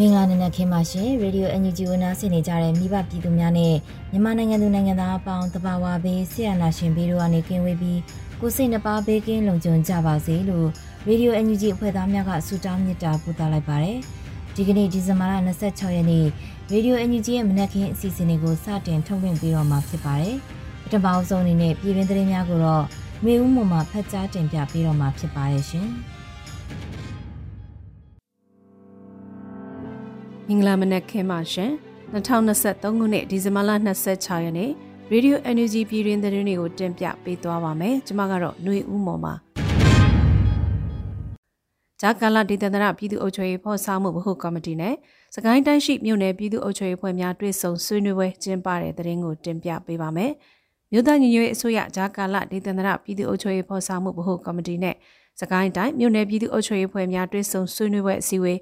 မင်္ဂလာနံနက်ခင်းပါရှင်ရေဒီယို NUG ဝန်သားဆင်နေကြတဲ့မိဘပြည်သူများနဲ့မြန်မာနိုင်ငံသူနိုင်ငံသားအပေါင်းတဘာဝဘေးဆရာနာရှင်ဘေးတို့ကနေကင်းဝေးပြီးကိုစိတ်နှပါဘေးကင်းလုံခြုံကြပါစေလို့ရေဒီယို NUG အဖွဲ့သားများကဆုတောင်းမေတ္တာပို့သလိုက်ပါတယ်ဒီကနေ့ဒီဇင်ဘာလ26ရက်နေ့ရေဒီယို NUG ရဲ့မနက်ခင်းအစီအစဉ်လေးကိုစတင်ထုတ်လွှင့်ပေးတော့မှာဖြစ်ပါတယ်ပထမဆုံးအနေနဲ့ပြည်တွင်းသတင်းများကိုတော့မေဦးမှမှာဖတ်ကြားတင်ပြပေးတော့မှာဖြစ်ပါတယ်ရှင်။ မင်္ဂလာမနက်ခင်းပါရှင်2023ခုနှစ်ဒီဇင်ဘာလ26ရက်နေ့ Radio NUG ပြည်တွင်သတင်းတွေကိုတင်ပြပေးသွားပါမယ်ကျွန်မကတော့ຫນွေဦးမော်ပါဂျာကာလာဒေသန္တရပြည်သူ့အုပ်ချုပ်ရေးဖော်ဆောင်မှုဗဟုကော်မတီနဲ့စကိုင်းတိုင်းရှိမြို့နယ်ပြည်သူ့အုပ်ချုပ်ရေးဖွဲ့များတွေ့ဆုံဆွေးနွေးပွဲကျင်းပတဲ့သတင်းကိုတင်ပြပေးပါမယ်မြို့သားညီညွတ်ရေးအစိုးရဂျာကာလာဒေသန္တရပြည်သူ့အုပ်ချုပ်ရေးဖော်ဆောင်မှုဗဟုကော်မတီနဲ့စကိုင်းတိုင်းမြို့နယ်ပြည်သူ့အုပ်ချုပ်ရေးဖွဲ့များတွေ့ဆုံဆွေးနွေးပွဲအစည်းအဝေး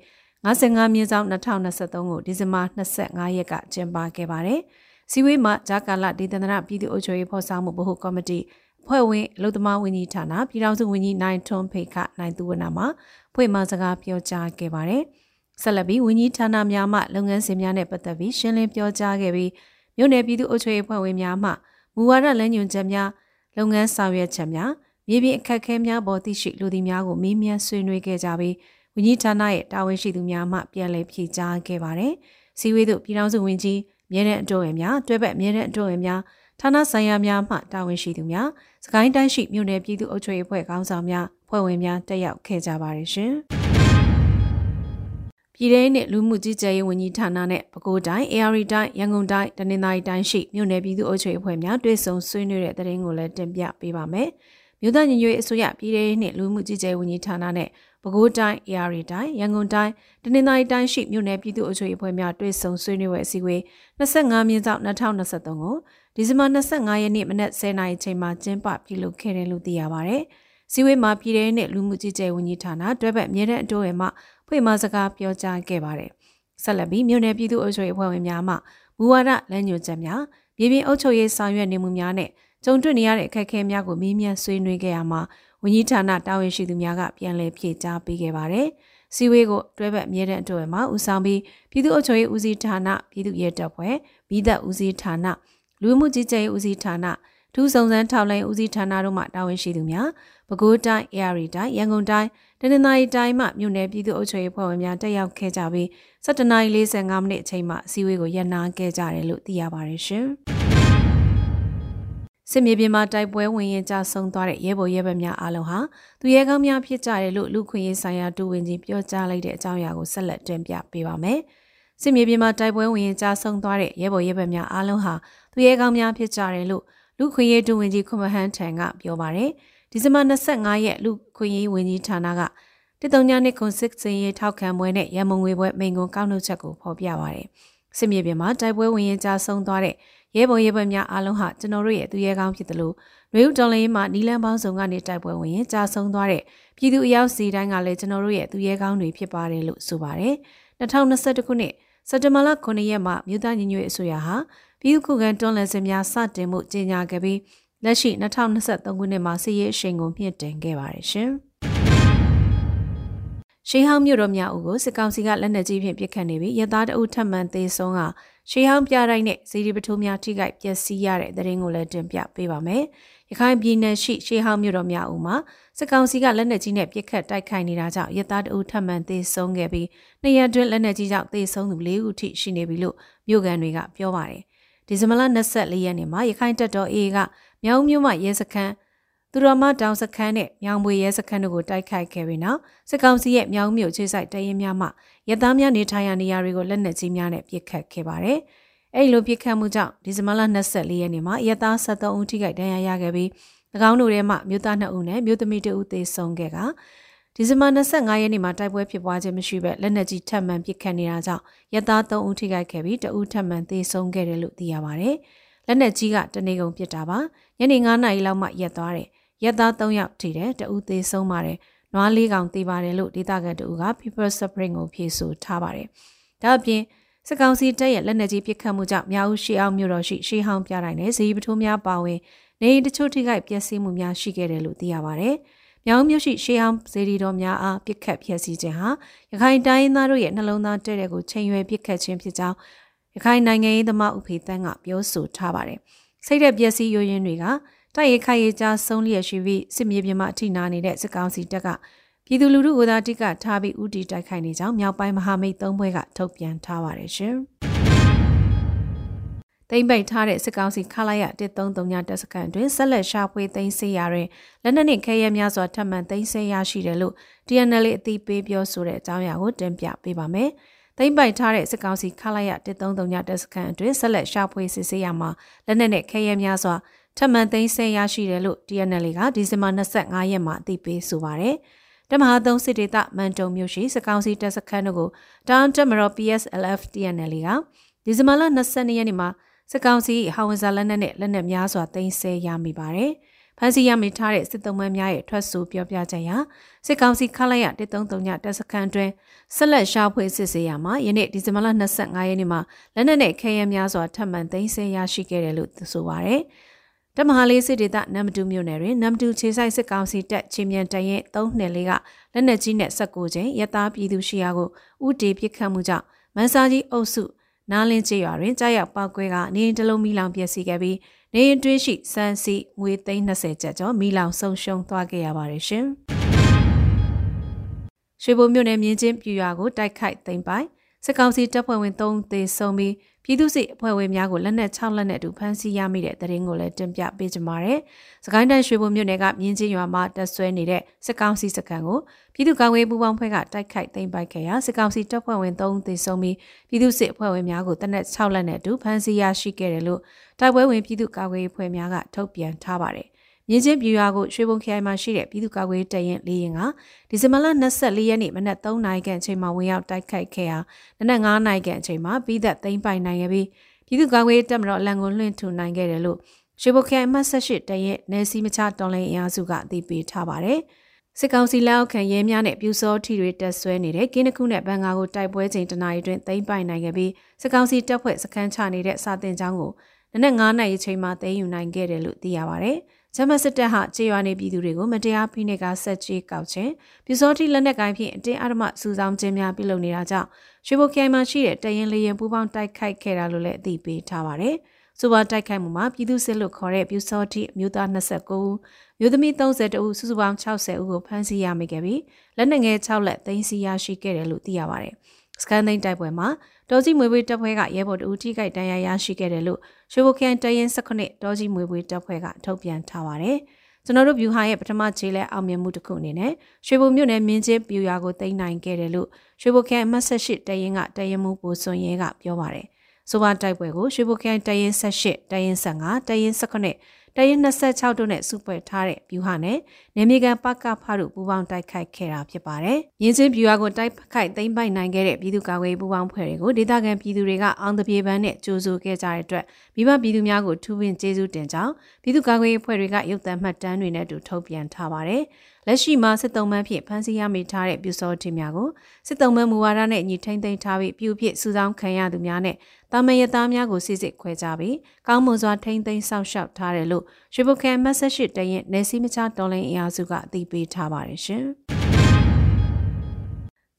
55မြင်းဆောင်2023ကိုဒီဇင်ဘာ25ရက်ကကျင်းပခဲ့ပါတယ်။စီဝေးမှာဂျာကာလဒေသနာပြည်သူ့အုပ်ချုပ်ရေးဖော်ဆောင်မှုဗဟိုကော်မတီဖွဲ့ဝင်အလုသမားဝန်ကြီးဌာနပြည်ထောင်စုဝန်ကြီးနိုင်ထွန်းဖေခနိုင်သူဝနာမှာဖွဲ့မှစကားပြောကြားခဲ့ပါတယ်။ဆက်လက်ပြီးဝန်ကြီးဌာနများမှလုပ်ငန်းစဉ်များနဲ့ပတ်သက်ပြီးရှင်းလင်းပြောကြားခဲ့ပြီးမြို့နယ်ပြည်သူ့အုပ်ချုပ်ရေးဖွဲ့ဝင်များမှမူဝါဒလမ်းညွှန်ချက်များလုပ်ငန်းဆောင်ရွက်ချက်များမြေပြင်အခက်အခဲများပေါ်သိရှိလူသည်များကိုမေးမြန်းဆွေးနွေးခဲ့ကြပြီး ဝန်ကြီးဌာနရဲ့တာဝန်ရှိသူများမှပြန်လည်ဖြေကြားခဲ့ပါတယ်။စီဝေးတို့ပြည်ထောင်စုဝန်ကြီးမြဲတဲ့အတိုးဝင်များတွဲဘက်မြဲတဲ့အတိုးဝင်များဌာနဆိုင်ရာများမှတာဝန်ရှိသူများစကိုင်းတိုင်းရှိမြို့နယ်ပြည်သူ့အုပ်ချုပ်ရေးအဖွဲ့ခေါင်းဆောင်များဖွဲ့ဝင်များတက်ရောက်ခဲ့ကြပါတယ်ရှင်။ပြည်ထောင်နဲ့လူမှုကြီးကြပ်ရေးဝန်ကြီးဌာနနဲ့ပဲခူးတိုင်း AR တိုင်းရန်ကုန်တိုင်းတနင်္သာရီတိုင်းရှိမြို့နယ်ပြည်သူ့အုပ်ချုပ်ရေးအဖွဲ့များတွဲဆုံဆွေးနွေးတဲ့တဲ့ရင်ကိုလည်းတင်ပြပေးပါမယ်။မြို့သားညီညွတ်ရေးအစိုးရပြည်ထောင်နဲ့လူမှုကြီးကြပ်ရေးဝန်ကြီးဌာနနဲ့ ပဲခူးတိုင်း၊ AR တိုင်း၊ရန်ကုန်တိုင်း၊တနင်္သာရီတိုင်းရှိမြို့နယ်ပြည်သူ့အုပ်ချုပ်ရေးအဖွဲ့များတွေ့ဆုံဆွေးနွေးပွဲအစည်းအဝေး25မြင်းဆောင်2023ကိုဒီဇင်ဘာ25ရက်နေ့မနက်10:00နာရီချိန်မှာကျင်းပပြုလုပ်ခဲ့တယ်လို့သိရပါဗျ။စည်းဝေးမှာပြည်ထောင်နဲ့လူမှုကြီးကြပ်ဝန်ကြီးဌာနတွဲဘက်အမြဲတမ်းအတိုးဝင်မှဖွင့်မစကားပြောကြားခဲ့ပါတယ်။ဆက်လက်ပြီးမြို့နယ်ပြည်သူ့အုပ်ချုပ်ရေးအဖွဲ့ဝင်များမှမူဝါဒလမ်းညွှန်ချက်များပြည်ပင်အုပ်ချုပ်ရေးဆောင်ရွက်နေမှုများနဲ့ကြုံတွေ့နေရတဲ့အခက်အခဲများကိုမေးမြန်းဆွေးနွေးခဲ့ရမှာ ဝန်ကြီးဌာနတာဝန်ရှိသူများကပြန်လည်ဖြေကြားပေးခဲ့ပါတယ်။စီဝေးကိုတွဲဘက်အမြဲတမ်းအတွဲမှာဦးဆောင်ပြီးပြည်သူ့အုပ်ချုပ်ရေးဦးစီးဌာနပြည်သူ့ရဲတပ်ဖွဲ့မိသက်ဦးစီးဌာနလူမှုကြီးကြပ်ရေးဦးစီးဌာနထူးစုံစမ်းထောက်လှမ်းဦးစီးဌာနတို့မှတာဝန်ရှိသူများပဲခူးတိုင်း AR တိုင်းရန်ကုန်တိုင်းတနင်္သာရီတိုင်းမှမြို့နယ်ပြည်သူ့အုပ်ချုပ်ရေးဖွဲ့ဝင်များတက်ရောက်ခဲ့ကြပြီး7:45မိနစ်အချိန်မှအစည်းအဝေးကိုရပ်နားခဲ့ကြတယ်လို့သိရပါတယ်ရှင်။ စစ်မြေပြင်မှာတိုက်ပွဲဝင်ရင်ကြဆုံးသွားတဲ့ရဲဘော်ရဲဘက်များအားလုံးဟာသူရဲကောင်းများဖြစ်ကြတယ်လို့လူခွင့်ရေးဆိုင်ရာဒူဝင်ကြီးပြောကြားလိုက်တဲ့အကြောင်းအရာကိုဆက်လက်တင်ပြပေးပါမယ်။စစ်မြေပြင်မှာတိုက်ပွဲဝင်ရင်ကြဆုံးသွားတဲ့ရဲဘော်ရဲဘက်များအားလုံးဟာသူရဲကောင်းများဖြစ်ကြတယ်လို့လူခွင့်ရေးဒူဝင်ကြီးခွန်မဟန်ထံကပြောပါတယ်။ဒီဇင်ဘာ25ရက်လူခွင့်ရေးဝန်ကြီးဌာနကတည်တုံညာနှစ်ခွန်စစ်စင်ရေးထောက်ခံပွဲနဲ့ရမုံငွေပွဲမိန်ကွန်ကောက်နှုတ်ချက်ကိုဖော်ပြပါတယ်။စစ်မြေပြင်မှာတိုက်ပွဲဝင်ရင်ကြဆုံးသွားတဲ့ ရဲဘော်ရဲဘက်များအားလုံးဟာကျွန်တော်တို့ရဲ့သူရဲကောင်းဖြစ်တယ်လို့နွေဦးတော်လေးမှာနီလန်းပေါင်းစုံကနေတိုက်ပွဲဝင်ရင်ကြာဆုံးသွားတဲ့ပြည်သူအယောက်စီတိုင်းကလည်းကျွန်တော်တို့ရဲ့သူရဲကောင်းတွေဖြစ်ပါတယ်လို့ဆိုပါတယ်2021ခုနှစ်စက်တဘာလ9ရက်မှာမြို့သားညီညွတ်ရေးအစိုးရဟာပြည်သူ့ခုခံတွန်းလှန်စစ်များစတင်မှုကြေညာခဲ့ပြီးလက်ရှိ2023ခုနှစ်မှာစစ်ရေးအရှိန်ကိုမြင့်တင်ခဲ့ပါတယ်ရှင် ရှေးဟောင်းမြို့တော်များဦးကိုစစ်ကောင်စီကလက်နက်ကြီးဖြင့်ပစ်ခတ်နေပြီးရသားတအုပ်ထပ်မံသေးဆုံးကရှေးဟောင်းပြတိုင်းနဲ့စီဒီပထိုးများထိခိုက်ပျက်စီးရတဲ့သတင်းကိုလည်းတင်ပြပေးပါမယ်။ရခိုင်ပြည်နယ်ရှိရှေးဟောင်းမြို့တော်များဦးမှာစစ်ကောင်စီကလက်နက်ကြီးနဲ့ပစ်ခတ်တိုက်ခိုက်နေတာကြောင့်ရသားတအုပ်ထပ်မံသေးဆုံးခဲ့ပြီးနှစ်ရက်တွင်းလက်နက်ကြီးကြောင့်သေဆုံးသူ၄ဦးထိရှိနေပြီလို့မြို့ကန်တွေကပြောပါတယ်။ဒီဇင်ဘာလ24ရက်နေ့မှာရခိုင်တပ်တော် AA ကမြောင်မြို့မှရဲစခန်း သူတော်မတောင်စခန်းနဲ့မြောင်မွေရဲစခန်းတို့ကိုတိုက်ခိုက်ခဲ့ပြီးနောက်စစ်ကောင်စီရဲ့မြောင်မြို့ခြေဆိုင်တရင်များမှရသားများနေထိုင်ရာနေရာတွေကိုလက်နက်ကြီးများနဲ့ပစ်ခတ်ခဲ့ပါတယ်။အဲဒီလိုပစ်ခတ်မှုကြောင့်ဒီဇင်ဘာလ24ရက်နေ့မှာရသား73ဦးထိခိုက်ဒဏ်ရာရခဲ့ပြီး၎င်းတို့ထဲမှမြို့သား2ဦးနဲ့မြို့သမီး2ဦးသေဆုံးခဲ့ကဒီဇင်ဘာ25ရက်နေ့မှာတိုက်ပွဲဖြစ်ပွားခြင်းမရှိဘဲလက်နက်ကြီးထပ်မံပစ်ခတ်နေတာကြောင့်ရသား3ဦးထိခိုက်ခဲ့ပြီး2ဦးထပ်မံသေဆုံးခဲ့တယ်လို့သိရပါတယ်။ လက်နက်ကြီးကတနေကုန်ပစ်တာပါ။ညနေ9နာရီလောက်မှရက်သွားတယ်။ရက်သား3ယောက်ထိတယ်တဦးသေးဆုံးပါတယ်။နွားလေးကောင်သေးပါတယ်လို့ဒေသခံတဦးက People Spring ကိုဖြေဆိုထားပါတယ်။ဒါအပြင်စကောင်စီတပ်ရဲ့လက်နက်ကြီးပစ်ခတ်မှုကြောင့်မြောက်ဦးရှေးအောင်မြို့တော်ရှိရှေးဟောင်းပြတိုင်းနဲ့ဇီးပထိုးများပါဝင်နေတချို့ထိခိုက်ပျက်စီးမှုများရှိခဲ့တယ်လို့သိရပါတယ်။မြောင်မြို့ရှိရှေးအောင်ဇေဒီတော်များအားပစ်ခတ်ဖျက်ဆီးခြင်းဟာရခိုင်တိုင်းသားတို့ရဲ့နှလုံးသားတဲ့တဲ့ကိုချိန်ရွယ်ပစ်ခတ်ခြင်းဖြစ်ကြောင်း ရခိုင်နိုင်ငံရေးသမားဥဖေတန်းကပြောဆိုထားပါတယ်။စိတ်တဲ့ပျက်စီးယိုယွင်းတွေကတိုက်ရိုက်ခိုက်ရကြားဆုံးလျက်ရှိပြီးစစ်မြေပြင်မှာအထိနာနေတဲ့စစ်ကောင်စီတပ်ကပြည်သူလူထုကိုသာတိကထားပြီးဥတီတိုက်ခိုက်နေကြောင်းမြောက်ပိုင်းမဟာမိတ်သုံးဘွဲကထုတ်ပြန်ထားပါတယ်ရှင်။တိမ့်ပိတ်ထားတဲ့စစ်ကောင်စီခလာရ133တပ်စခန်းတွင်ဆက်လက်ရှာဖွေသိမ်းဆည်းရတွင်လက်နက်နှင့်ခဲယမ်းများစွာထပ်မံသိမ်းဆည်းရရှိတယ်လို့ TNL အသိပေးပြောဆိုတဲ့အကြောင်းအရာကိုတင်ပြပေးပါမယ်။ သိမ့်ပိုက်ထားတဲ့စစ်ကောင်စီခလာရ133ညတပ်စခန်းအတွင်းဆက်လက်ရှာဖွေစစ်ဆေးရမှာလက်နက်နဲ့ခဲယမ်းများစွာထပ်မံသိမ်းဆည်းရရှိတယ်လို့ TNL ကဒီဇင်ဘာ25ရက်မှာအသိပေးဆိုပါတယ်။တမဟာသုံးစစ်ဒေသမန်တုံမြို့ရှိစကောင်စီတပ်စခန်းတို့ကိုတောင်တမရော PSLF TNL ကဒီဇင်ဘာလ22ရက်နေ့မှာစကောင်စီဟောင်ဝဇာလက်နက်နဲ့လက်နက်များစွာသိမ်းဆည်းရမိပါတယ်။ ဖမ်းဆီးရမိထားတဲ့စစ်သုံးမန်းများရဲ့ထွက်ဆိုပြောပြချက်အရစစ်ကောင်စီခလိုက်ရ133ညတပ်စခန်းတွင်ဆက်လက်ရှာဖွေစစ်ဆေးရမှာယနေ့ဒီဇင်ဘာလ25ရက်နေ့မှာလက်နက်နဲ့ခဲယမ်းများစွာထပ်မံသိမ်းဆည်းရရှိခဲ့တယ်လို့ဆိုပါရယ်။တမဟာလေးစစ်ဒေသနမ်တူမြို့နယ်တွင်နမ်တူခြေဆိုင်စစ်ကောင်စီတပ်ချင်းမြန်တရင်3နှစ်လေးကလက်နက်ကြီးနဲ့16ချိန်ရသားပြည်သူရှိရာကိုဥတီပစ်ခတ်မှုကြောင့်မန်စာကြီးအုပ်စုနားလင်းကျေးရွာတွင်ကြားရောက်ပောက်ကွဲကနေတလုံးမီလောင်ပျက်စီးခဲ့ပြီး နေရင်တွင်းရှိစမ်းစီငွေသိန်း20ကျပ်ကျော်မီလောင်ဆုံးရှုံးသွားခဲ့ရပါတယ်ရှင်။ရွှေဘိုမြို့နယ်မြင်းချင်းပြူရွာကိုတိုက်ခိုက်သိမ်းပိုင်စစ်ကောင်စီတပ်ဖွဲ့ဝင်3သေဆုံးပြီး ပြည်သူ့စစ်အဖွဲ့ဝင်များကိုလက်နက်6လက်နဲ့အတူဖမ်းဆီးရမိတဲ့တဲ့ရင်ကိုလည်းတင်ပြပေးကြပါမယ်။စကိုင်းတိုင်းရွှေဘုံမြို့နယ်ကမြင်းချင်းရွာမှာတပ်ဆွဲနေတဲ့စစ်ကောင်စီစခန်းကိုပြည်သူ့ကာကွယ်ပူးပေါင်းဖွဲ့ကတိုက်ခိုက်သိမ်းပိုက်ခဲ့ရာစစ်ကောင်စီတပ်ဖွဲ့ဝင်3သေဆုံးပြီးပြည်သူ့စစ်အဖွဲ့ဝင်များကိုတပ်နက်6လက်နဲ့အတူဖမ်းဆီးရရှိခဲ့တယ်လို့တိုက်ပွဲဝင်ပြည်သူ့ကာကွယ်အဖွဲ့များကထုတ်ပြန်ထားပါတယ်။ မြင်းချင်းပြူရွာကိုရွှေဘုံခရိုင်မှာရှိတဲ့ပြည်သူ့ကာကွယ်တရင်လေးရင်ကဒီဇင်ဘာလ24ရက်နေ့မနက်3နာရီခန့်အချိန်မှာဝင်ရောက်တိုက်ခိုက်ခဲ့ရာနနက်9နာရီခန့်အချိန်မှာပြီးသက်သိမ်းပိုင်နိုင်ခဲ့ပြီးပြည်သူ့ကာကွယ်တပ်မတော်အလံကိုလွှင့်ထူနိုင်ခဲ့တယ်လို့ရွှေဘုံခရိုင်မှတ်18တရင်နယ်စီမချတော်လိုင်းအင်အားစုကအသိပေးထားပါတယ်စစ်ကောင်စီလက်အောက်ခံရဲများနဲ့ပြူစောထီတွေတက်ဆွဲနေတဲ့ကင်းတခုနဲ့ဘန်ကာကိုတိုက်ပွဲချိန်တနာရီတွင်သိမ်းပိုင်နိုင်ခဲ့ပြီးစစ်ကောင်စီတပ်ဖွဲ့စခန်းချနေတဲ့စာတင်ကျောင်းကို နနက်9နာရီချိန်မှာသိမ်းယူနိုင်ခဲ့တယ်လို့သိရပါဗျ။ဂျမစစ်တပ်ဟာခြေရွာနေပြည်သူတွေကိုမတရားဖိနှိပ်ကဆက်ကြေးကောက်ခြင်းပြူစောတိလက်နက်ကိုင်းဖြင့်အတင်းအဓမ္မစူဆောင်းခြင်းများပြုလုပ်နေတာကြောင့်ရွှေဘိုခိုင်မှာရှိတဲ့တရင်လေရင်ပူပေါင်းတိုက်ခိုက်ခဲ့တာလို့လည်းအသိပေးထားပါတယ်။စူပါတိုက်ခိုက်မှုမှာပြည်သူစစ်လို့ခေါ်တဲ့ပြူစောတိအမျိုးသား29ဦးမျိုးသမီး32ဦးစုစုပေါင်း60ဦးကိုဖမ်းဆီးရမိခဲ့ပြီးလက်နက်ငယ်6လက်သိမ်းဆည်းရရှိခဲ့တယ်လို့သိရပါတယ်။စကန်သိန်းတိုက်ပွဲမှာ ဒေါ်ကြီးမွေပွေးတပ်ဖွဲ့ကရဲဘော်တူထိခိုက်ဒဏ်ရာရရှိခဲ့တယ်လို့ရွှေဘိုခိုင်တရင်19ဒေါ်ကြီးမွေပွေးတပ်ဖွဲ့ကထုတ်ပြန်ထားပါတယ်။ကျွန်တော်တို့ view ဟာရဲ့ပထမခြေလဲအောင်မြင်မှုတစ်ခုအနေနဲ့ရွှေဘိုမြို့နယ်မြင်းချင်းပြူရွာကိုသိမ်းနိုင်ခဲ့တယ်လို့ရွှေဘိုခိုင်အမှတ်18တရင်ကတရင်မှုပိုစွန်ရဲကပြောပါတယ်။ဆိုပါတိုက်ပွဲကိုရွှေဘိုခိုင်တရင်18တရင်15တရင်19တရင်26တို့နဲ့စုပွဲထားတဲ့ဗျူဟာနဲ့ နေမြေကန်ပကဖတို့ပူးပေါင်းတိုက်ခိုက်ခဲ့တာဖြစ်ပါတယ်။ရင်းချင်းဗျူဟာကိုတိုက်ခိုက်သိမ်းပိုက်နိုင်ခဲ့တဲ့ပြည်သူ့ကာကွယ်ပူးပေါင်းဖွဲ့တွေကိုဒေသခံပြည်သူတွေကအောင်တပြေပန်းနဲ့ကြိုးဆိုခဲ့ကြတဲ့အတွက်မိဘပြည်သူများကိုထူးပင်ကျေးဇူးတင်ကြောင်းပြည်သူ့ကာကွယ်အဖွဲ့တွေကရုပ်သံမှတ်တမ်းတွေနဲ့အတူထုတ်ပြန်ထားပါတယ်။လက်ရှိမှာစစ်တုံးမှန်းဖြင့်ဖမ်းဆီးရမိထားတဲ့ပြူစောတင်များကိုစစ်တုံးမှန်းမူဝါဒနဲ့ညီထိန်သိမ်းထားပြီးပြူဖြစ်စုဆောင်းခံရသူများနဲ့တာမန်ရသားများကိုစစ်စစ်ခွဲကြပြီးကောင်းမွန်စွာထိန်သိမ်းစောင့်ရှောက်ထားတယ်လို့ရွှေဘုခဲမက်ဆေ့ချ်တရင်နေစီမချတော်လိုင်းအင်အားစုကအသိပေးထားပါတယ်ရှင်။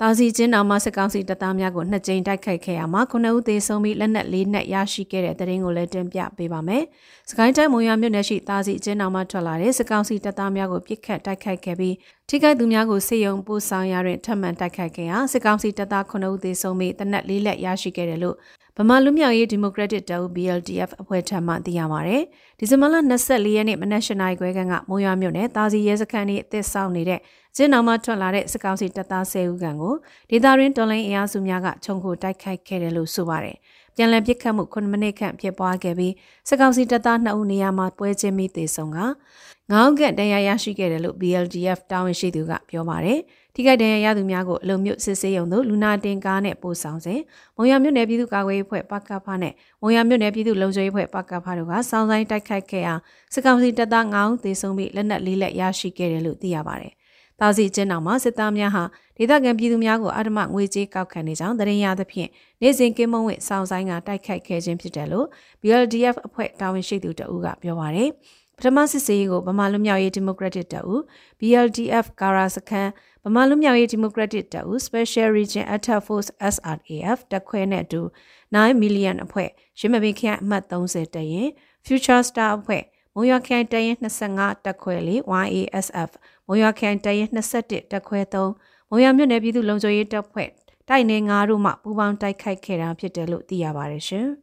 တာစီကျင်းတော်မှာစစ်ကောင်စီတပ်သားများကိုနှစ်ကြိမ်တိုက်ခိုက်ခဲ့ရမှာခုနှစ်ဦးသေဆုံးပြီးလက်နက်လေးနက်ရရှိခဲ့တဲ့တဲ့ရင်ကိုလည်းတင်ပြပေးပါမယ်။စကိုင်းတိုင်းမုံရမြို့နယ်ရှိတာစီကျင်းတော်မှာထွက်လာတဲ့စစ်ကောင်စီတပ်သားများကိုပစ်ခတ်တိုက်ခိုက်ခဲ့ပြီးထိခိုက်သူများကိုစေယုံပို့ဆောင်ရတွင်ထပ်မံတိုက်ခိုက်ခဲ့ရာစစ်ကောင်စီတပ်သားခုနှစ်ဦးသေဆုံးပြီးတနက်လေးလက်ရရှိခဲ့တယ်လို့ဗမာလူမျိုးရေးဒီမိုကရက်တစ်တပ်ဦး BLDF အဖွဲ့ထံမှသိရပါဗျ။ဒီဇင်ဘာလ24ရက်နေ့မနက်၈နာရီခွဲခန့်ကမုံရွာမြို့နယ်တာစီရဲစခန်း၏အသစ်ဆောင်နေတဲ့ ကျင်းတော်မှထွက်လာတဲ့စစ်ကောင်စီတပ်သား10ဦးခန့်ကိုဒေသရင်းတော်လိုင်းအင်အားစုများကခြုံခိုတိုက်ခိုက်ခဲ့တယ်လို့ဆိုပါတယ်။ပြန်လည်ပစ်ခတ်မှု9မိနစ်ခန့်ဖြစ်ပွားခဲ့ပြီးစစ်ကောင်စီတပ်သား2ဦးနေရာမှာပွဲချင်းပြီးသေဆုံးကငေါင်းကတရားရရှိခဲ့တယ်လို့ BLDF တာဝန်ရှိသူကပြောပါတယ်။ထိခိုက်ဒဏ်ရာရသူများကိုအလုံမြို့စစ်ဆေးရုံသို့လူနာတင်ကားနဲ့ပို့ဆောင်စဉ်မုံရမြို့နယ်ပြည်သူ့ကာကွယ်ရေးဖွဲ့ပကဖနဲ့မုံရမြို့နယ်ပြည်သူ့လုံခြုံရေးဖွဲ့ပကဖတို့ကစောင်းဆိုင်တိုက်ခိုက်ခဲ့အောင်စစ်ကောင်စီတပ်သား9ဦးသေဆုံးပြီးလက်နက်လေးလက်ရရှိခဲ့တယ်လို့သိရပါတယ်။ တာစီကျင်းတော်မှာစစ်သားများဟာဒေသခံပြည်သူများကိုအဓမ္မငွေကြေးကောက်ခံနေကြောင်းသတင်းရသဖြင့်နေစဉ်ကင်းမုံဝင့်စောင်းဆိုင်ကတိုက်ခိုက်ခဲ့ခြင်းဖြစ်တယ်လို့ BLDF အဖွဲ့တာဝန်ရှိသူတဦးကပြောပါတယ်။ပထမစစ်စေးကိုဗမာလူမျိုးရေးဒီမိုကရက်တစ်တပ်ဦး BLDF ကာရာစခန်းဗမာလူမျိုးရေးဒီမိုကရက်တစ်တပ်ဦး Special Region Attack Force SRAF တပ်ခွဲနဲ့အတူ9 million အဖွဲ့ရင်းမပင်ခရိုင်အမှတ်30တရင် Future Star အဖွဲ့မုံရခိုင်တရင်25တပ်ခွဲလေး YASF မုံရခိုင်တရင်21တပ်ခွဲ3မုံရမြို့နယ်ပြည်သူ့လုံခြုံရေးတပ်ဖွဲ့တိုက်နေ9တို့မှပူးပေါင်းတိုက်ခိုက်ခဲ့တာဖြစ်တယ်လို့သိရပါတယ်ရှင်။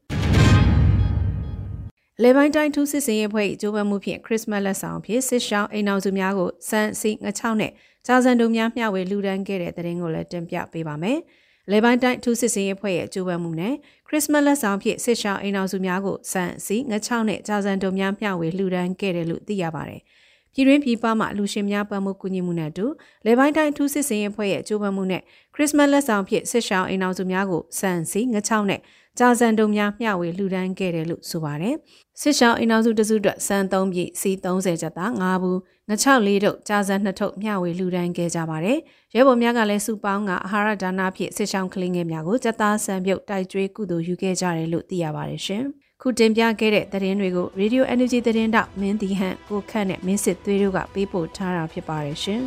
လေပိုင်းတိုင်းထူးစစ်စင်ရေးဖွဲ့ကျိုးပန်းမှုဖြင့်ခရစ်စမတ်လက်ဆောင်ဖြင့်စစ်ရှောင်းအိမ်အောင်စုများကိုစံစီငချောင်းနဲ့ကြာစံတုံများမျှဝေလူဒန်းခဲ့တဲ့တဲ့ရင်ကိုလည်းတင်ပြပေးပါမယ်။လေပိုင်းတိုင်းထူးစစ်စင်ရေးဖွဲ့ရဲ့ကျိုးပန်းမှုနဲ့ခရစ်စမတ်လက်ဆောင်ဖြင့်စစ်ရှောင်းအိမ်အောင်စုများကိုစံစီငချောင်းနဲ့ကြာစံတုံများမျှဝေလူဒန်းခဲ့တယ်လို့သိရပါတယ်။ ပြည်တွင်းပြည်ပမှလူရှင်များပံ့ပိုးကူညီမှုနဲ့အတူလေပိုင်းတိုင်းထူးစစ်စင်ရေးဖွဲ့ရဲ့ကျိုးပန်းမှုနဲ့ခရစ်စမတ်လက်ဆောင်ဖြင့်စစ်ရှောင်းအိမ်အောင်စုများကိုစံစီငချောင်းနဲ့ကြာစံတုံများမျှဝေလှူဒန်းခဲ့တယ်လို့ဆိုပါတယ်။စစ်ရှောင်းအိမ်အောင်စုတစုအတွက်စံ3ပြည့်စီ30ကျပ်သား5ဘူးငချောက်လေးတို့ကြာစံ2ထုပ်မျှဝေလှူဒန်းခဲ့ကြပါတယ်။ရဲဘော်များကလည်းစုပေါင်းကအာဟာရဒါနဖြင့်စစ်ရှောင်းကလေးငယ်များကိုစက်သားဆံပြုတ်တိုက်ကျွေးကုသိုလ်ယူခဲ့ကြတယ်လို့သိရပါတယ်ရှင်။ ခုတင်ပြခဲ့တဲ့သတင်းတွေကို Radio Energy သတင်းတောက်မင်းတီဟန်ကိုခန့်နဲ့မင်းစစ်သွေးတို့ကပေးပို့ထားတာဖြစ်ပါတယ်ရှင်။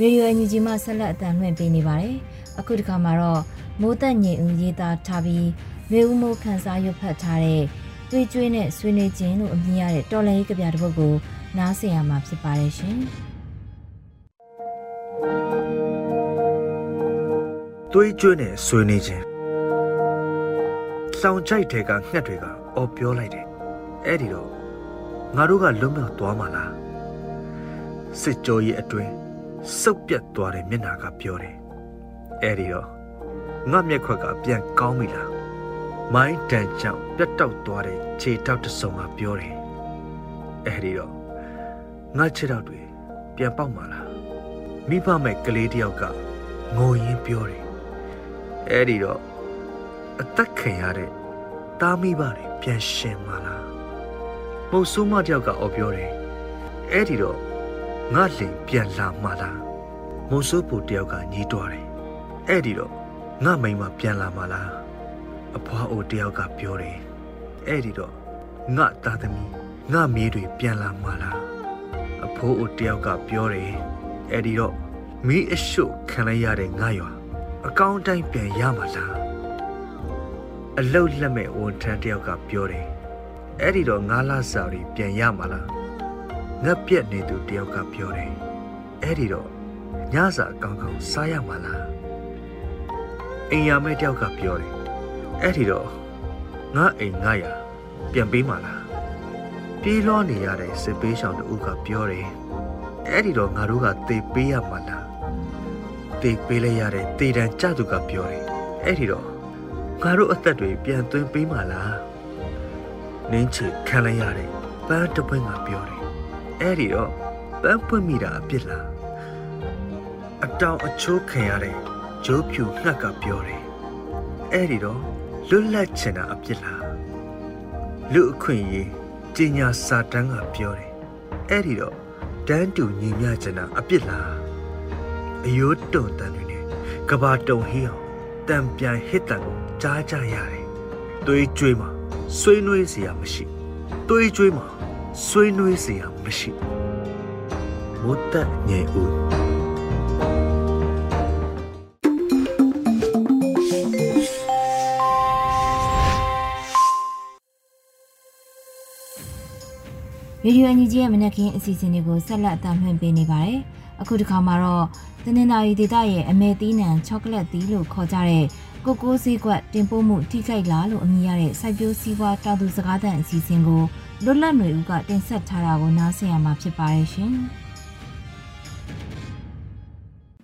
ရေဒီယိုအန်ယူဂျီမှဆက်လက်အသံလွှင့်ပေးနေပါတယ်။အခုဒီခါမှာတော့မိုးသက်ညင်ဦးရေးသားထားပြီးရေဦးမိုးခန်းစားရွတ်ဖတ်ထားတဲ့တွေ့ကျွေးနဲ့ဆွေးနွေးခြင်းလို့အမည်ရတဲ့တော်လန်ရေးကြပြတစ်ပုဒ်ကိုနားဆင်ရမှာဖြစ်ပါတယ်ရှင်။ တွေးကျွေးနဲ့ဆွေးနွေးခြင်းလောင်ကြိုက်တဲ့ကငှက်တွေကအော်ပြောလိုက်တယ်။အဲ့ဒီတော့ငါတို့ကလွတ်မြောက်သွားမှာလား။စစ်ကြောရဲ့အတွင်းစုပ်ပြတ်သွားတဲ့မျက်နာကပြောတယ်အဲ့ဒီတော့ငါမျက်ခွက်ကပြန်ကောင်းပြီလားမိုင်းတန်ကြောင့်ပြတ်တောက်သွားတဲ့ခြေထောက်တစ်စုံကပြောတယ်အဲ့ဒီတော့ငါခြေထောက်တွေပြန်ပေါက်မှာလားမိဘမဲ့ကလေးတယောက်ကငိုရင်းပြောတယ် အဲ့ဒီတော့အသက်ခံရတဲ့တားမိဘတွေပြန်ရှင်မှာလားမုတ်ဆိုးမတယောက်ကအော်ပြောတယ်အဲ့ဒီတော့ငါလင်ပြန်လာမှလားမုံဆိုးပူတယောက်ကညီးတွားတယ်အဲ့ဒီတော့ငါမိန်မပြန်လာမှလားအဖွားအိုတယောက်ကပြောတယ်အဲ့ဒီတော့ငါသားသမီးငါမြေးတွေပြန်လာမှလားအဖိုးအိုတယောက်ကပြောတယ်အဲ့ဒီတော့မီးအရှုပ်ခံလိုက်ရတဲ့ငါရွာ အကောင့်တိုင်းပြန်ရမှလားအလုတ်လက်မဲ့ဝန်ထမ်းတယောက်ကပြောတယ်အဲ့ဒီတော့ငါလာစာတွေပြန်ရမှလားငက်ပြက်နေသူတယောက်ကပြောတယ်အဲ့ဒီတော့ညစာကောင်းကောင်းစားရမှာလားအိမ်ရမဲတယောက်ကပြောတယ်အဲ့ဒီတော့ငါအိမ်ငါရပြန်ပေးမှာလားပြေးလွှားနေရတဲ့စစ်ပေးဆောင်တူကပြောတယ်အဲ့ဒီတော့ငါတို့ကသေပေးရမှာလား သေပေးလိုက်ရတဲ့သေတံကြသူကပြောတယ်အဲ့ဒီတော့ငါတို့အသက်တွေပြန်သွင်းပေးမှာလားနင်းချေခံလိုက်ရတဲ့ပန်းတပွင့်ကပြောတယ်အဲ့ဒီတော့ပန်းပွင့်မိတာအပြစ်လားအတောင်အချိုးခံရတဲ့ဂျိုးဖြူငှက်ကပြောတယ်အဲ့ဒီတော့လွတ်လပ်ချင်တာအပြစ်လားလူအခွင့်ရေးကျင်ညာစာတန်းကပြောတယ်အဲ့ဒီတော့တန်းတူညီမျှချင်တာအပြစ်လား အယိုးတုံတန်တွေနဲ့ကဘာတုံဟီးအောင်တံပြန်ဟစ်တံကိုကြားကြရတယ်။သွေးကြွေးမှာဆွေးနွေးစရာမရှိ။သွေးကြွေးမှာဆွေးနွေးစရာမရှိ။မုတ်တငယ်ဦးရေဒီယိုအန်ယူဂျီရဲ့မနက်ခင်းအစီအစဉ်တွေကိုဆက်လက်အသံလွှင့်ပေးနေပါတယ်။ အခုတစ်ခါမှာတော့တနင်္သာရီဒေသရဲ့အမဲသီးနှံချောကလက်သီးလို့ခေါ်ကြတဲ့ကိုကိုစည်းကွက်တင်ပို့မှုထိခိုက်လာလို့အမည်ရတဲ့စိုက်ပျိုးစည်းဝါးတောင်သူစကားသံအစီအစဉ်ကိုလွတ်လပ်ຫນွေဦးကတင်ဆက်ထားတာကိုနားဆင်ရမှာဖြစ်ပါတယ်ရှင်။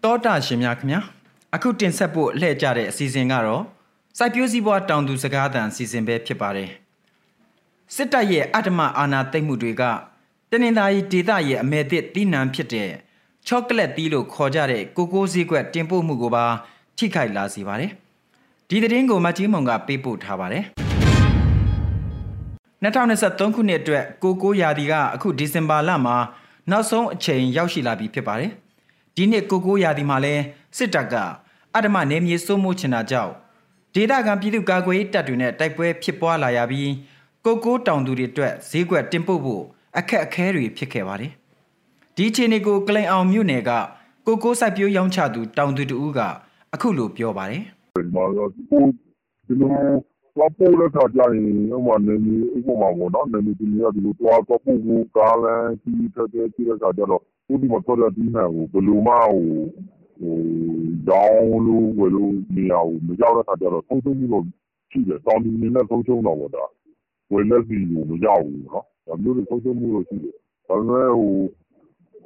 တောတာရှင်များခင်ဗျာအခုတင်ဆက်ဖို့လှည့်ကြတဲ့အစီအစဉ်ကတော့စိုက်ပျိုးစည်းဝါးတောင်သူစကားသံအစီအစဉ်ပဲဖြစ်ပါတယ်။စစ်တပ်ရဲ့အတ္တမအာဏာသိမ်းမှုတွေကတနင်္သာရီဒေသရဲ့အမေသစ်တီးနှံဖြစ်တဲ့ ချောကလက်တီးလို့ခေါ်ကြတဲ့ကိုကိုစည်းကွက်တင်ပို့မှုကိုပါထိခိုက်လာစေပါတယ်။ဒီသတင်းကိုမကြီးမုံကပေးပို့ထားပါတယ်။2023ခုနှစ်အတွက်ကိုကိုရာသီကအခုဒီဇင်ဘာလမှာနောက်ဆုံးအချိန်ရောက်ရှိလာပြီဖြစ်ပါတယ်။ဒီနှစ်ကိုကိုရာသီမှာလဲစစ်တပ်ကအတ္တမနေမြေစိုးမိုးချင်တာကြောင့်ဒေသခံပြည်သူကာကွယ်ရေးတပ်တွေနဲ့တိုက်ပွဲဖြစ်ပွားလာရပြီးကိုကိုတောင်သူတွေအတွက်ဈေးကွက်တင်ပို့ဖို့အခက်အခဲတွေဖြစ်ခဲ့ပါတယ်။ ဒီအခြေအနေကိုကလိန်အောင်မြို့နယ်ကကိုကိုစိုက်ပျိုးရောင်းချသူတောင်သူတူကအခုလိုပြောပါတယ်။ဒီမှာတော့ကိုဒီလိုသွားပို့တဲ့ခါကျရင်ဥပမာနေဥပမာပေါ့နော်နေဒီနေ့ကဒီလိုသွားသွားပို့ဖို့ကားလမ်းကြီးတဲ့တဲ့ကြီးတဲ့ခါကျတော့ကိုဒီမှာတော့ဒီမှာဟိုဘလူးမဟိုဟိုရောင်းလို့ဝယ်လို့နေရအောင်မရောက်တဲ့ခါကျတော့သုံးသုံးမှုလို့ရှိတယ်တောင်ဒီနေနဲ့သုံးချုံတော့ပေါ့ဒါဝယ်လက်စီကိုမရောက်ဘူးနော်ဒါမျိုးတွေဆုံးရှုံးမှုတော့ရှိတယ်ဒါပေမဲ့ဟို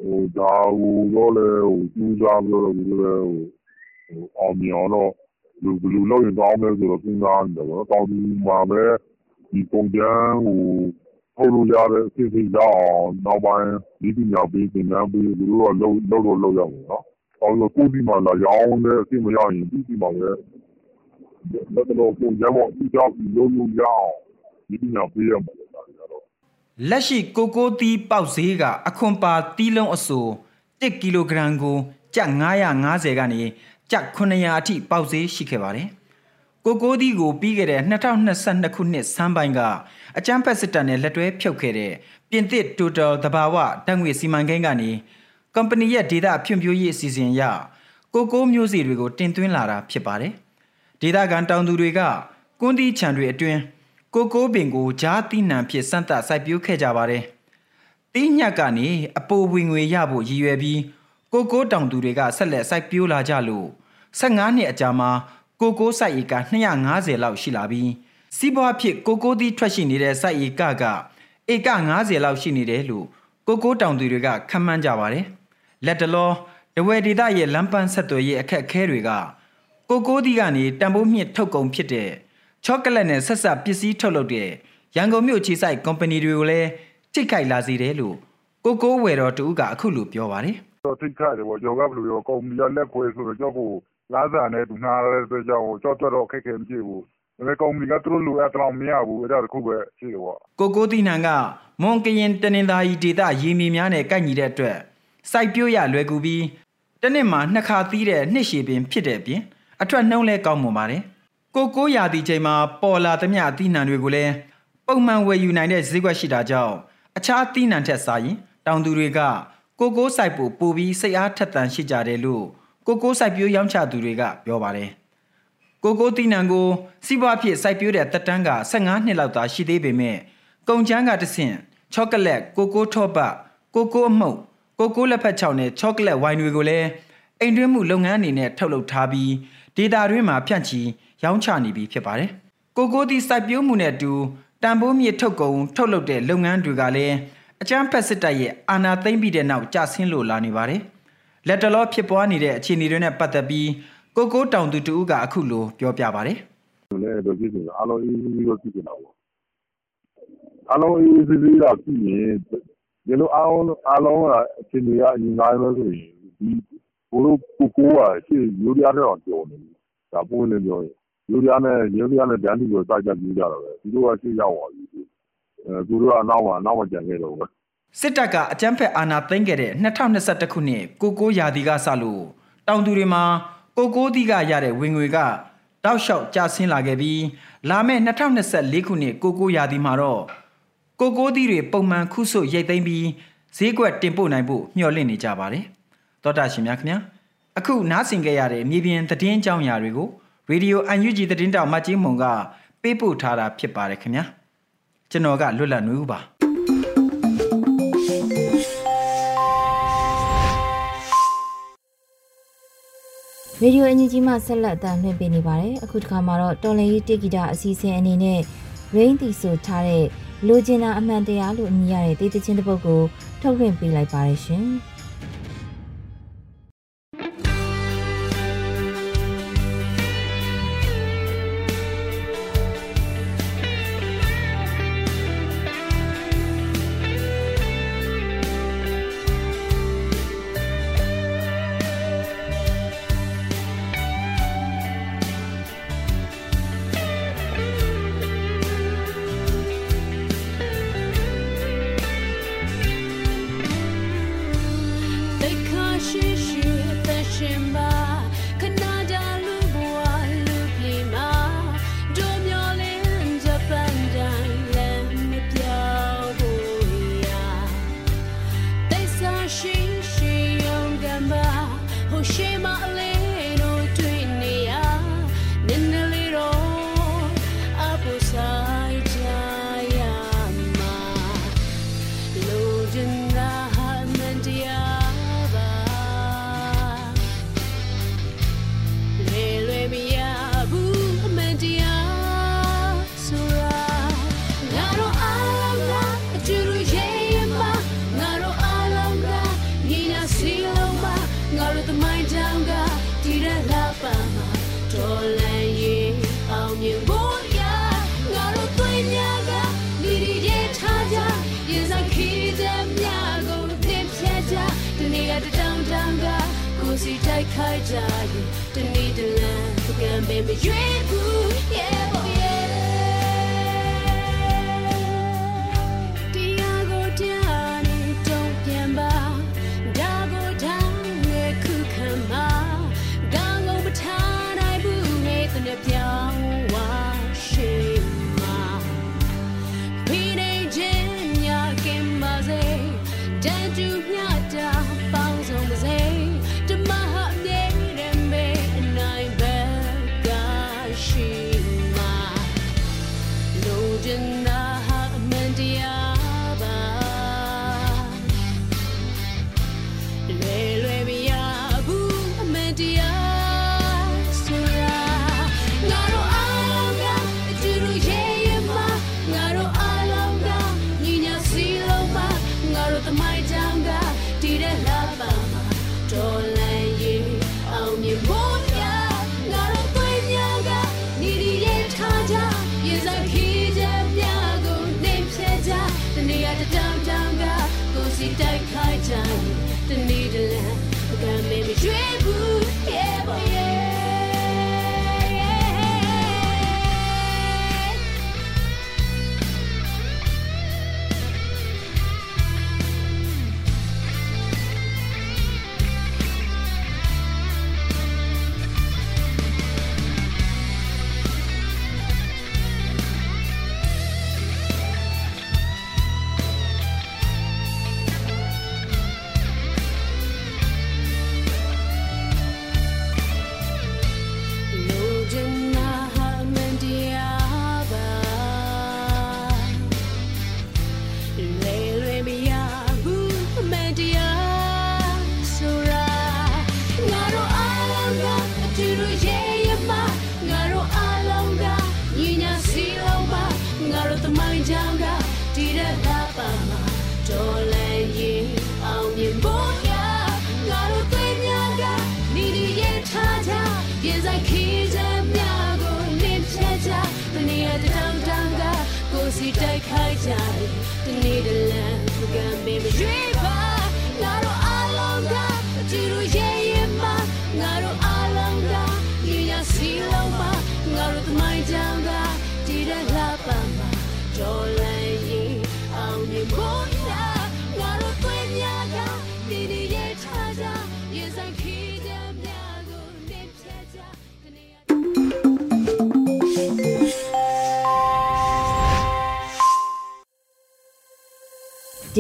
ဟိုဒါဟိုတော့လေဟိုကျူးစားပြီးတော့ဒီလိုဟိုအောင်မြောင်တော့လူဘလူလောက်ရင်ကောင်းမယ်ဆိုတော့စဉ်းစားနေတယ်ပေါ့တောင်းဒီမှာပဲဒီပုံကြမ်းဟိုထုတ်လို့ရတဲ့အစီအစဉ်ကြောင့်နောက်ပိုင်းဒီပညာပေးသင်တန်းပေးသူတို့ကလုံးလုံးတော့လုံးရအောင်နော်။အော်ကိုဒီမှာလာရောင်းတဲ့အစီအမရရင်ဒီဒီမှာပဲလက်တော့ပုံကြမ်းပေါ့ဒီကြောင့်လုံးလုံးရအောင်ဒီပညာပေးရမှာဒါကြတော့ လက်ရှိကိုကိုသီးပေါက်ဈေးကအခွန်ပါတီးလုံးအစိုး1ကီလိုဂရမ်ကိုကျပ်950ကနေကျပ်900အထိပေါက်ဈေးရှိခဲ့ပါတယ်။ကိုကိုသီးကိုပြီးခဲ့တဲ့2022ခုနှစ်စမ်းပိုင်းကအကြမ်းဖက်စစ်တပ်နဲ့လက်တွဲဖြုတ်ခဲ့တဲ့ပြင်သစ် Total သဘာဝဓာတ်ငွေစီမံကိန်းကနေကုမ္ပဏီရဲ့ဒေတာဖြန့်ဖြိုးရေးအစီအစဉ်အရကိုကိုမျိုးစီတွေကိုတင်သွင်းလာတာဖြစ်ပါတယ်။ဒေတာကန်တောင်သူတွေကကွန်းတီးခြံတွေအတွင်း ကိုကိုပင်ကိုဂျားတိနံဖြစ်စမ်းသပ်စိုက်ပျိုးခဲ့ကြပါတယ်။တီးညက်ကနေအပိုဝင်ငွေရဖို့ရည်ရွယ်ပြီးကိုကိုတောင်သူတွေကဆက်လက်စိုက်ပျိုးလာကြလို့15နှစ်အကြာမှာကိုကိုစိုက်ဧက250လောက်ရှိလာပြီးစီးပွားဖြစ်ကိုကိုသီးထွက်ရှိနေတဲ့စိုက်ဧကကဧက90လောက်ရှိနေတယ်လို့ကိုကိုတောင်သူတွေကခန့်မှန်းကြပါတယ်။လက်တလောတဝယ်ဒေသရဲ့လမ်းပန်းဆက်သွယ်ရေးအခက်အခဲတွေကကိုကိုသီးကနေတံပိုးမြင့်ထုတ်ကုန်ဖြစ်တဲ့ ချောကလက်နဲ့ဆက်ဆက်ပစ္စည်းထုတ်လုပ်တဲ့ရန်ကုန်မြို့ခြေဆိုင်ကုမ္ပဏီတွေကိုလည်းထိခိုက်လာစေတယ်လို့ကိုကိုဝယ်တော်တူကအခုလိုပြောပါတယ်။တော့ထိခိုက်တယ်ပေါ့ကျော်ကဘယ်လိုရောကုမ္ပဏီကလက်ခွဲဆိုတော့ကျော်ကိုလာစာနဲ့သူနာရတဲ့အတွက်ကြောင့်ကျော်တော်တော့ခက်ခဲမဖြစ်ဘူး။ဒါပေမဲ့ကုမ္ပဏီကသူတို့လိုအပ်တော့မရဘူးအဲ့ဒါတခုပဲရှိတယ်ပေါ့။ကိုကိုတီနန်ကမွန်ကရင်တနင်္သာရီဒေသရေမြေများနဲ့ကိုက်ညီတဲ့အတွက်စိုက်ပျိုးရလွယ်ကူပြီးတနစ်မှာနှစ်ခါသီးတဲ့နှစ်ရှည်ပင်ဖြစ်တဲ့အပြင်အထွက်နှုံးလဲကောင်းမွန်ပါတယ်။ ကိုကိုရာသီချိန်မှာပေါ်လာသမျှအသီးနှံတွေကိုလည်းပုံမှန်ဝယ်ယူနိုင်တဲ့ဈေးကွက်ရှိတာကြောင့်အခြားသီးနှံထက်စာရင်တောင်သူတွေကကိုကိုစိုက်ဖို့ပိုပြီးစိတ်အားထက်သန်ရှိကြတယ်လို့ကိုကိုစိုက်ပျိုးရောင်းချသူတွေကပြောပါတယ်။ကိုကိုသီးနှံကိုစီးပွားဖြစ်စိုက်ပျိုးတဲ့တက်တန်းက15နှစ်လောက်သာရှိသေးပေမဲ့ကုန်ချမ်းကတဆင့်ချောကလက်ကိုကိုထော့ပတ်ကိုကိုအမှုတ်ကိုကိုလက်ဖက်ချောင်းနဲ့ချောကလက်ဝိုင်တွေကိုလည်းအိမ်တွင်းမှုလုပ်ငန်းအနေနဲ့ထုတ်လုပ်ထားပြီးဒေတာတွင်းမှာဖြန့်ချီ ရောင်းချနေပြီဖြစ်ပါတယ်။ကိုကိုတီစိုက်ပျိုးမှုနဲ့အတူတန်ဖိုးမြစ်ထုတ်ကုန်ထုတ်လုပ်တဲ့လုပ်ငန်းတွေကလည်းအကြမ်းဖက်စစ်တပ်ရဲ့အာဏာသိမ်းပြီးတဲ့နောက်ကျဆင်းလို့လာနေပါတယ်။လက်တလောဖြစ်ပွားနေတဲ့အခြေအနေတွေနဲ့ပတ်သက်ပြီးကိုကိုတောင်သူတူကအခုလိုပြောပြပါတယ်။လည်းတော့ကြည့်နေတာအလုံးအေးအေးတော့ကြည့်နေတာပေါ့။အလုံးအေးအေးကြည့်တာကြည့်ရင်ဒီလိုအလုံးအလုံးအခြေအနေကအရင်နိုင်လို့ဆိုရင်ဒီဘိုးကိုကိုကရှေ့ရိုးရတော့ကြော်နေတယ်ဒါပွင့်နေပြောရင် ယူရီးယားနဲ့ယူရီးယားနဲ့တန်းတူကိုစိုက်ကြပြီးကြတော့ပဲသူတို့ကရှေ့ရောက်သွားပြီအဲသူတို့ကအနောက်မှာအနောက်မှာကြံခဲ့တော့ပဲစစ်တပ်ကအကြမ်းဖက်အာဏာသိမ်းခဲ့တဲ့2021ခုနှစ်ကိုကိုရာသီကစလို့တောင်သူတွေမှာကိုကိုသီးကရတဲ့ဝင်ငွေကတောက်လျှောက်ကျဆင်းလာခဲ့ပြီးလာမယ့်2024ခုနှစ်ကိုကိုရာသီမှာတော့ကိုကိုသီးတွေပုံမှန်ခုဆွရိတ်သိမ်းပြီးဈေးကွက်တင်ပို့နိုင်ဖို့မျှော်လင့်နေကြပါတယ်။သောတာရှင်များခင်ဗျာအခုနားဆင်ကြရတဲ့မြေပြင်သတင်းကြောင်းရာတွေကို ရေဒီယို UNG သတင်းတောင်မတ်ကြီးမုံကပေးပို့ထားတာဖြစ်ပါတယ်ခင်ဗျာကျွန်တော်ကလွတ်လပ်နေဦးပါရေဒီယိုအန်ဂျီဂျီမှဆက်လက်အသံလွှင့်ပေးနေပါတယ်အခုတစ်ခါမှာတော့တော်လန်ရေးတေဂီတာအစီအစဉ်အနေနဲ့ rain တီဆိုထားတဲ့လိုချင်တာအမှန်တရားလို့အမည်ရတဲ့တေးသချင်းတစ်ပုဒ်ကိုထုတ်လွှင့်ပေးလိုက်ပါရရှင်။ ခိုက်ကြရင်တနေ့တလန်ပကံပင်မရွေးဘူး yeah တို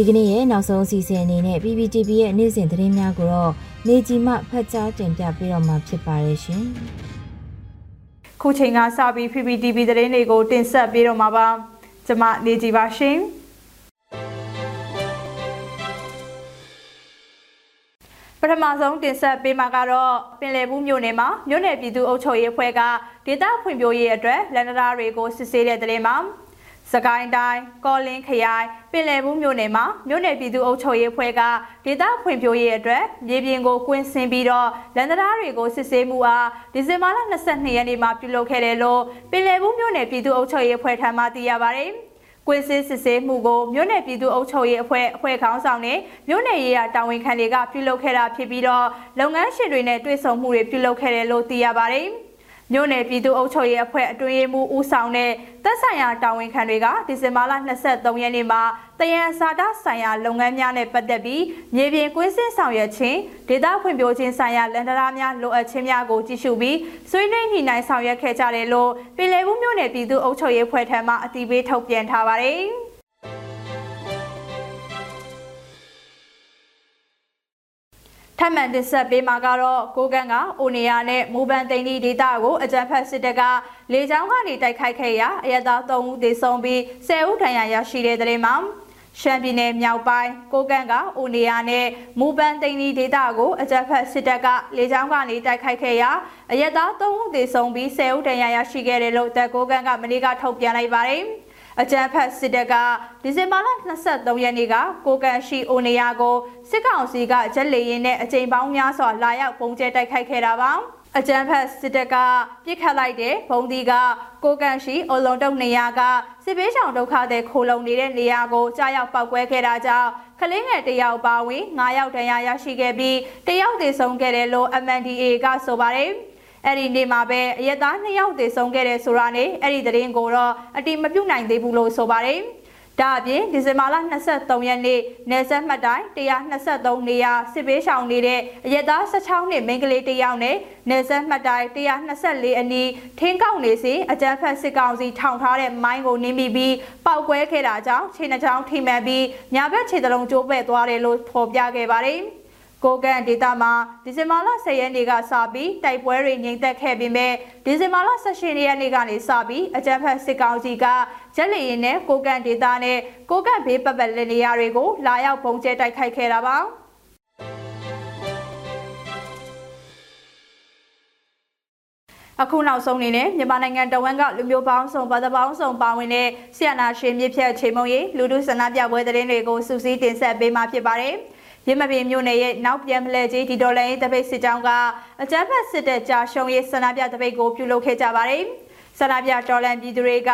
ဒီကနေ့ရဲ့နောက်ဆုံးအစီအစဉ်အနေနဲ့ PPTV ရဲ့နေ့စဉ်သတင်းများကိုတော့နေကြီးမှဖတ်ကြားတင်ပြပေးတော့မှာဖြစ်ပါတယ်ရှင်။ခုချိန်ကစပြီး PPTV သတင်းတွေကိုတင်ဆက်ပေးတော့မှာပါ။ကျွန်မနေကြီးပါရှင်။ပထမဆုံးတင်ဆက်ပေးမှာကတော့ပင်လယ်ဘူးမြို့နယ်မှာမြို့နယ်ပြည်သူ့အုပ်ချုပ်ရေးအဖွဲ့ကဒေသဖွံ့ဖြိုးရေးအတွက်လန်ဒရာတွေကိုစစ်ဆေးတဲ့တဲ့မှာ စကိုင်းတိုင်းကောလင်းခရိုင်ပင်လယ်ဘူးမြို့နယ်မှာမြို့နယ်ပြည်သူ့အုပ်ချုပ်ရေးအဖွဲ့ကဒေသဖွံ့ဖြိုးရေးအတွက်မြေပြင်ကိုကွင်းဆင်းပြီးတော့လန်ဒရာတွေကိုစစ်ဆေးမှုအားဒီဇင်ဘာလ22ရက်နေ့မှာပြုလုပ်ခဲ့တယ်လို့ပင်လယ်ဘူးမြို့နယ်ပြည်သူ့အုပ်ချုပ်ရေးအဖွဲ့ထံမှသိရပါတယ်။ကွင်းစစ်စစ်ဆေးမှုကိုမြို့နယ်ပြည်သူ့အုပ်ချုပ်ရေးအဖွဲ့အဖွဲ့ခေါင်းဆောင်နဲ့မြို့နယ်ရေးရာတာဝန်ခံတွေကပြုလုပ်ခဲ့တာဖြစ်ပြီးတော့လုပ်ငန်းရှင်တွေနဲ့တွေ့ဆုံမှုတွေပြုလုပ်ခဲ့တယ်လို့သိရပါတယ်။ မြို့နယ်ပြည်သူ့အုပ်ချုပ်ရေးအဖွဲ့အတွင်းရေးမှူးဦးဆောင်တဲ့သက်ဆိုင်ရာတာဝန်ခံတွေကဒီဇင်ဘာလ23ရက်နေ့မှာတယံစာတဆိုင်ရာလုပ်ငန်းများနဲ့ပတ်သက်ပြီးမြေပြင်ကွင်းစင်းဆောင်ရွက်ခြင်းဒေသဖွံ့ဖြိုးခြင်းဆိုင်ရာလန်ဒရာများလိုအပ်ခြင်းများကိုကြည့်ရှုပြီးဆွေးနွေးညှိနှိုင်းဆောင်ရွက်ခဲ့ကြတယ်လို့ပြည်လည်ဘူးမြို့နယ်ပြည်သူ့အုပ်ချုပ်ရေးအဖွဲ့ထံမှအတိပေးထုတ်ပြန်ထားပါတယ်။ ထပ်မံတင်ဆက်ပေးမှာကတော့ကိုကန်းကအိုနီယာနဲ့မူပန်တိန်ဒီဒေတာကိုအကြံဖက်စစ်တပ်ကလေကြောင်းကနေတိုက်ခိုက်ခဲ့ရာအရသာ၃ဦးသေဆုံးပြီး10ဦးဒဏ်ရာရရှိတဲ့တဲ့မှာရှမ်းပြည်နယ်မြောက်ပိုင်းကိုကန့်ကအိုနီယာနဲ့မူပန်တိန်ဒီဒေတာကိုအကြမ်းဖက်စစ်တပ်ကလေကြောင်းကနေတိုက်ခိုက်ခဲ့ရာအရသာ၃ဦးသေဆုံးပြီး10ဦးဒဏ်ရာရရှိခဲ့တယ်လို့တပ်ကိုကန့်ကမနေ့ကထုတ်ပြန်လိုက်ပါတယ်။ အကြံဖက်စစ်တပ်ကဒီဇင်ဘာလ23ရက်နေ့ကကိုကန်ရှိအိုနေယာကိုစစ်ကောင်စီကဂျက်လေရင်နဲ့အကြိမ်ပေါင်းများစွာလာရောက်ပုံကျဲတိုက်ခိုက်ခဲ့တာပါအကြံဖက်စစ်တပ်ကပြစ်ခတ်လိုက်တဲ့ဘုံဒီကကိုကန်ရှိအလုံတုံနေရာကစစ်ပေးဆောင်ဒုက္ခတဲ့ခိုလုံနေတဲ့နေရာကိုကြားရောက်ပောက်ကွဲခဲ့တာကြောင့်ကလေးငယ်တယောက်ပါဝင်9ယောက်တန်းရရရှိခဲ့ပြီးတယောက်သေဆုံးခဲ့တယ်လို့ MNDA ကဆိုပါတယ်။ အဲ့ဒီနေ့မှာပဲအရက်သား2ယောက်သေဆုံးခဲ့တဲ့ဆိုတာနဲ့အဲ့ဒီသတင်းကိုတော့အတိမပြုတ်နိုင်သေးဘူးလို့ဆိုပါတယ်။ဒါအပြင်ဒီဇင်ဘာလ23ရက်နေ့နယ်စပ်မှတ်တိုင်း123နေရာစစ်ပေးရှောင်နေတဲ့အရက်သား16နှစ်မိန်းကလေးတယောက်နဲ့နယ်စပ်မှတ်တိုင်း124အနီးထင်းကောက်နေစီအကြမ်းဖက်စစ်ကောင်စီထောင်ထားတဲ့မိုင်းကိုနင်းမိပြီးပောက်ကွဲခဲ့တာကြောင့်ခြေနှချောင်းထိမှန်ပြီးညာဘက်ခြေတလုံးကျိုးပဲ့သွားတယ်လို့ဖော်ပြခဲ့ပါတယ်။ ကိုကန်ဒေတာမှာဒီဇင်ဘာလ10ရက်နေ့ကစပြီးတိုက်ပွဲတွေငြိမ်သက်ခဲ့ပြီးမြဲဒီဇင်ဘာလ18ရက်နေ့ကနေစပြီးအကြမ်းဖက်စစ်ကောင်စီကဂျက်လီရင်နဲ့ကိုကန်ဒေတာနဲ့ကိုကန်ဘေးပတ်ပတ်လည်နေရာတွေကိုလာရောက်ပုံကျဲတိုက်ခိုက်ခဲ့တာပါအခုနောက်ဆုံးအနေနဲ့မြန်မာနိုင်ငံတဝန်းကလူမျိုးပေါင်းစုံဘာသာပေါင်းစုံပါဝင်တဲ့ဆီယနာရှင်မြစ်ဖြတ်ချိန်မုံရေးလူထုဆန္ဒပြပွဲသတင်းတွေကိုစူးစီးတင်ဆက်ပေးမှာဖြစ်ပါတယ်။ ရမပင်မြို့နယ်ရဲ့နောက်ပြန်မလဲကြီးဒီဒေါ်လာရေးတပိတ်စစ်ကြောင်းကအကြမ်းဖက်စစ်တပ်ကြာရှုံးရေးဆန္ဒပြတပိတ်ကိုပြုလုပ်ခဲ့ကြပါတယ်။ဆန္ဒပြတော်လန်ပြည်သူတွေက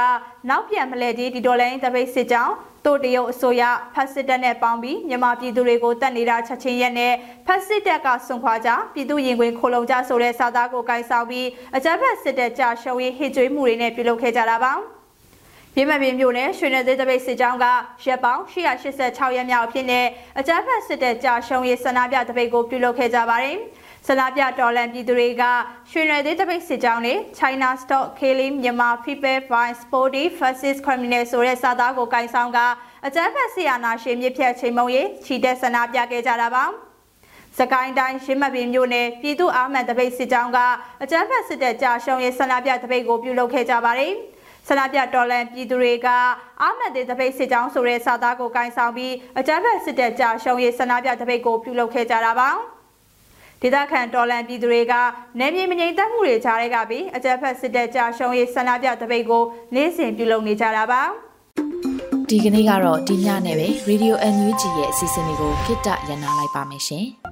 နောက်ပြန်မလဲကြီးဒီဒေါ်လာရေးတပိတ်စစ်ကြောင်းတို့တရုတ်အစိုးရဖက်စစ်တပ်နဲ့ပေါင်းပြီးမြန်မာပြည်သူတွေကိုတတ်နေတာချက်ချင်းရက်နဲ့ဖက်စစ်တပ်ကဆွန်ခွာကြပြည်သူရင်ခွင်ခိုလုံကြဆိုတဲ့စာသားကိုကိုင်ဆောင်ပြီးအကြမ်းဖက်စစ်တပ်ကြာရှုံးရေးဟစ်ကြွေးမှုတွေနဲ့ပြုလုပ်ခဲ့ကြတာပါ။ ရင်းမပင်မြို့နယ်ရွှေနယ်သေးတပိတ်စစ်ကြောင်းကရက်ပေါင်း186ရက်မြောက်အဖြစ်နဲ့အကြမ်းဖက်စစ်တပ်ကြာရှုံးရေးဆန္ဒပြတပိတ်ကိုပြုလုပ်ခဲ့ကြပါတယ်။ဆန္ဒပြတော်လန်ပြည်သူတွေကရွှေနယ်သေးတပိတ်စစ်ကြောင်းနဲ့ China Stock Killing Myanmar People by Sporty Fascist Criminal ဆိုတဲ့စာသားကိုကင်ဆောင်ကအကြမ်းဖက်ဆီယာနာရှင်မြစ်ဖြတ်ချိန်မုံရေးခြိတက်ဆန္ဒပြခဲ့ကြတာပါ။စကိုင်းတိုင်းရင်းမပင်မြို့နယ်ပြည်သူ့အာမန်တပိတ်စစ်ကြောင်းကအကြမ်းဖက်စစ်တပ်ကြာရှုံးရေးဆန္ဒပြတပိတ်ကိုပြုလုပ်ခဲ့ကြပါတယ်။ ဆန္ဒပြတော်လန်ပြည်သူတွေကအာမတ်တဲ့တပိတ်စစ်ကြောင်းဆိုတဲ့စာသားကိုကင်ဆောင်ပြီးအကြမ်းဖက်စစ်တပ်ကြာရှုံးရေးဆန္ဒပြတပိတ်ကိုပြုလုပ်ခဲ့ကြတာပါဒေသခံတော်လန်ပြည်သူတွေကနေမြေမငြိမ်သက်မှုတွေကြားတွေကပြီးအကြမ်းဖက်စစ်တပ်ကြာရှုံးရေးဆန္ဒပြတပိတ်ကိုနေ့စဉ်ပြုလုပ်နေကြတာပါဒီကနေ့ကတော့ဒီညနဲ့ပဲ Radio NUG ရဲ့အစီအစဉ်လေးကိုခਿੱတရနာလိုက်ပါမယ်ရှင်။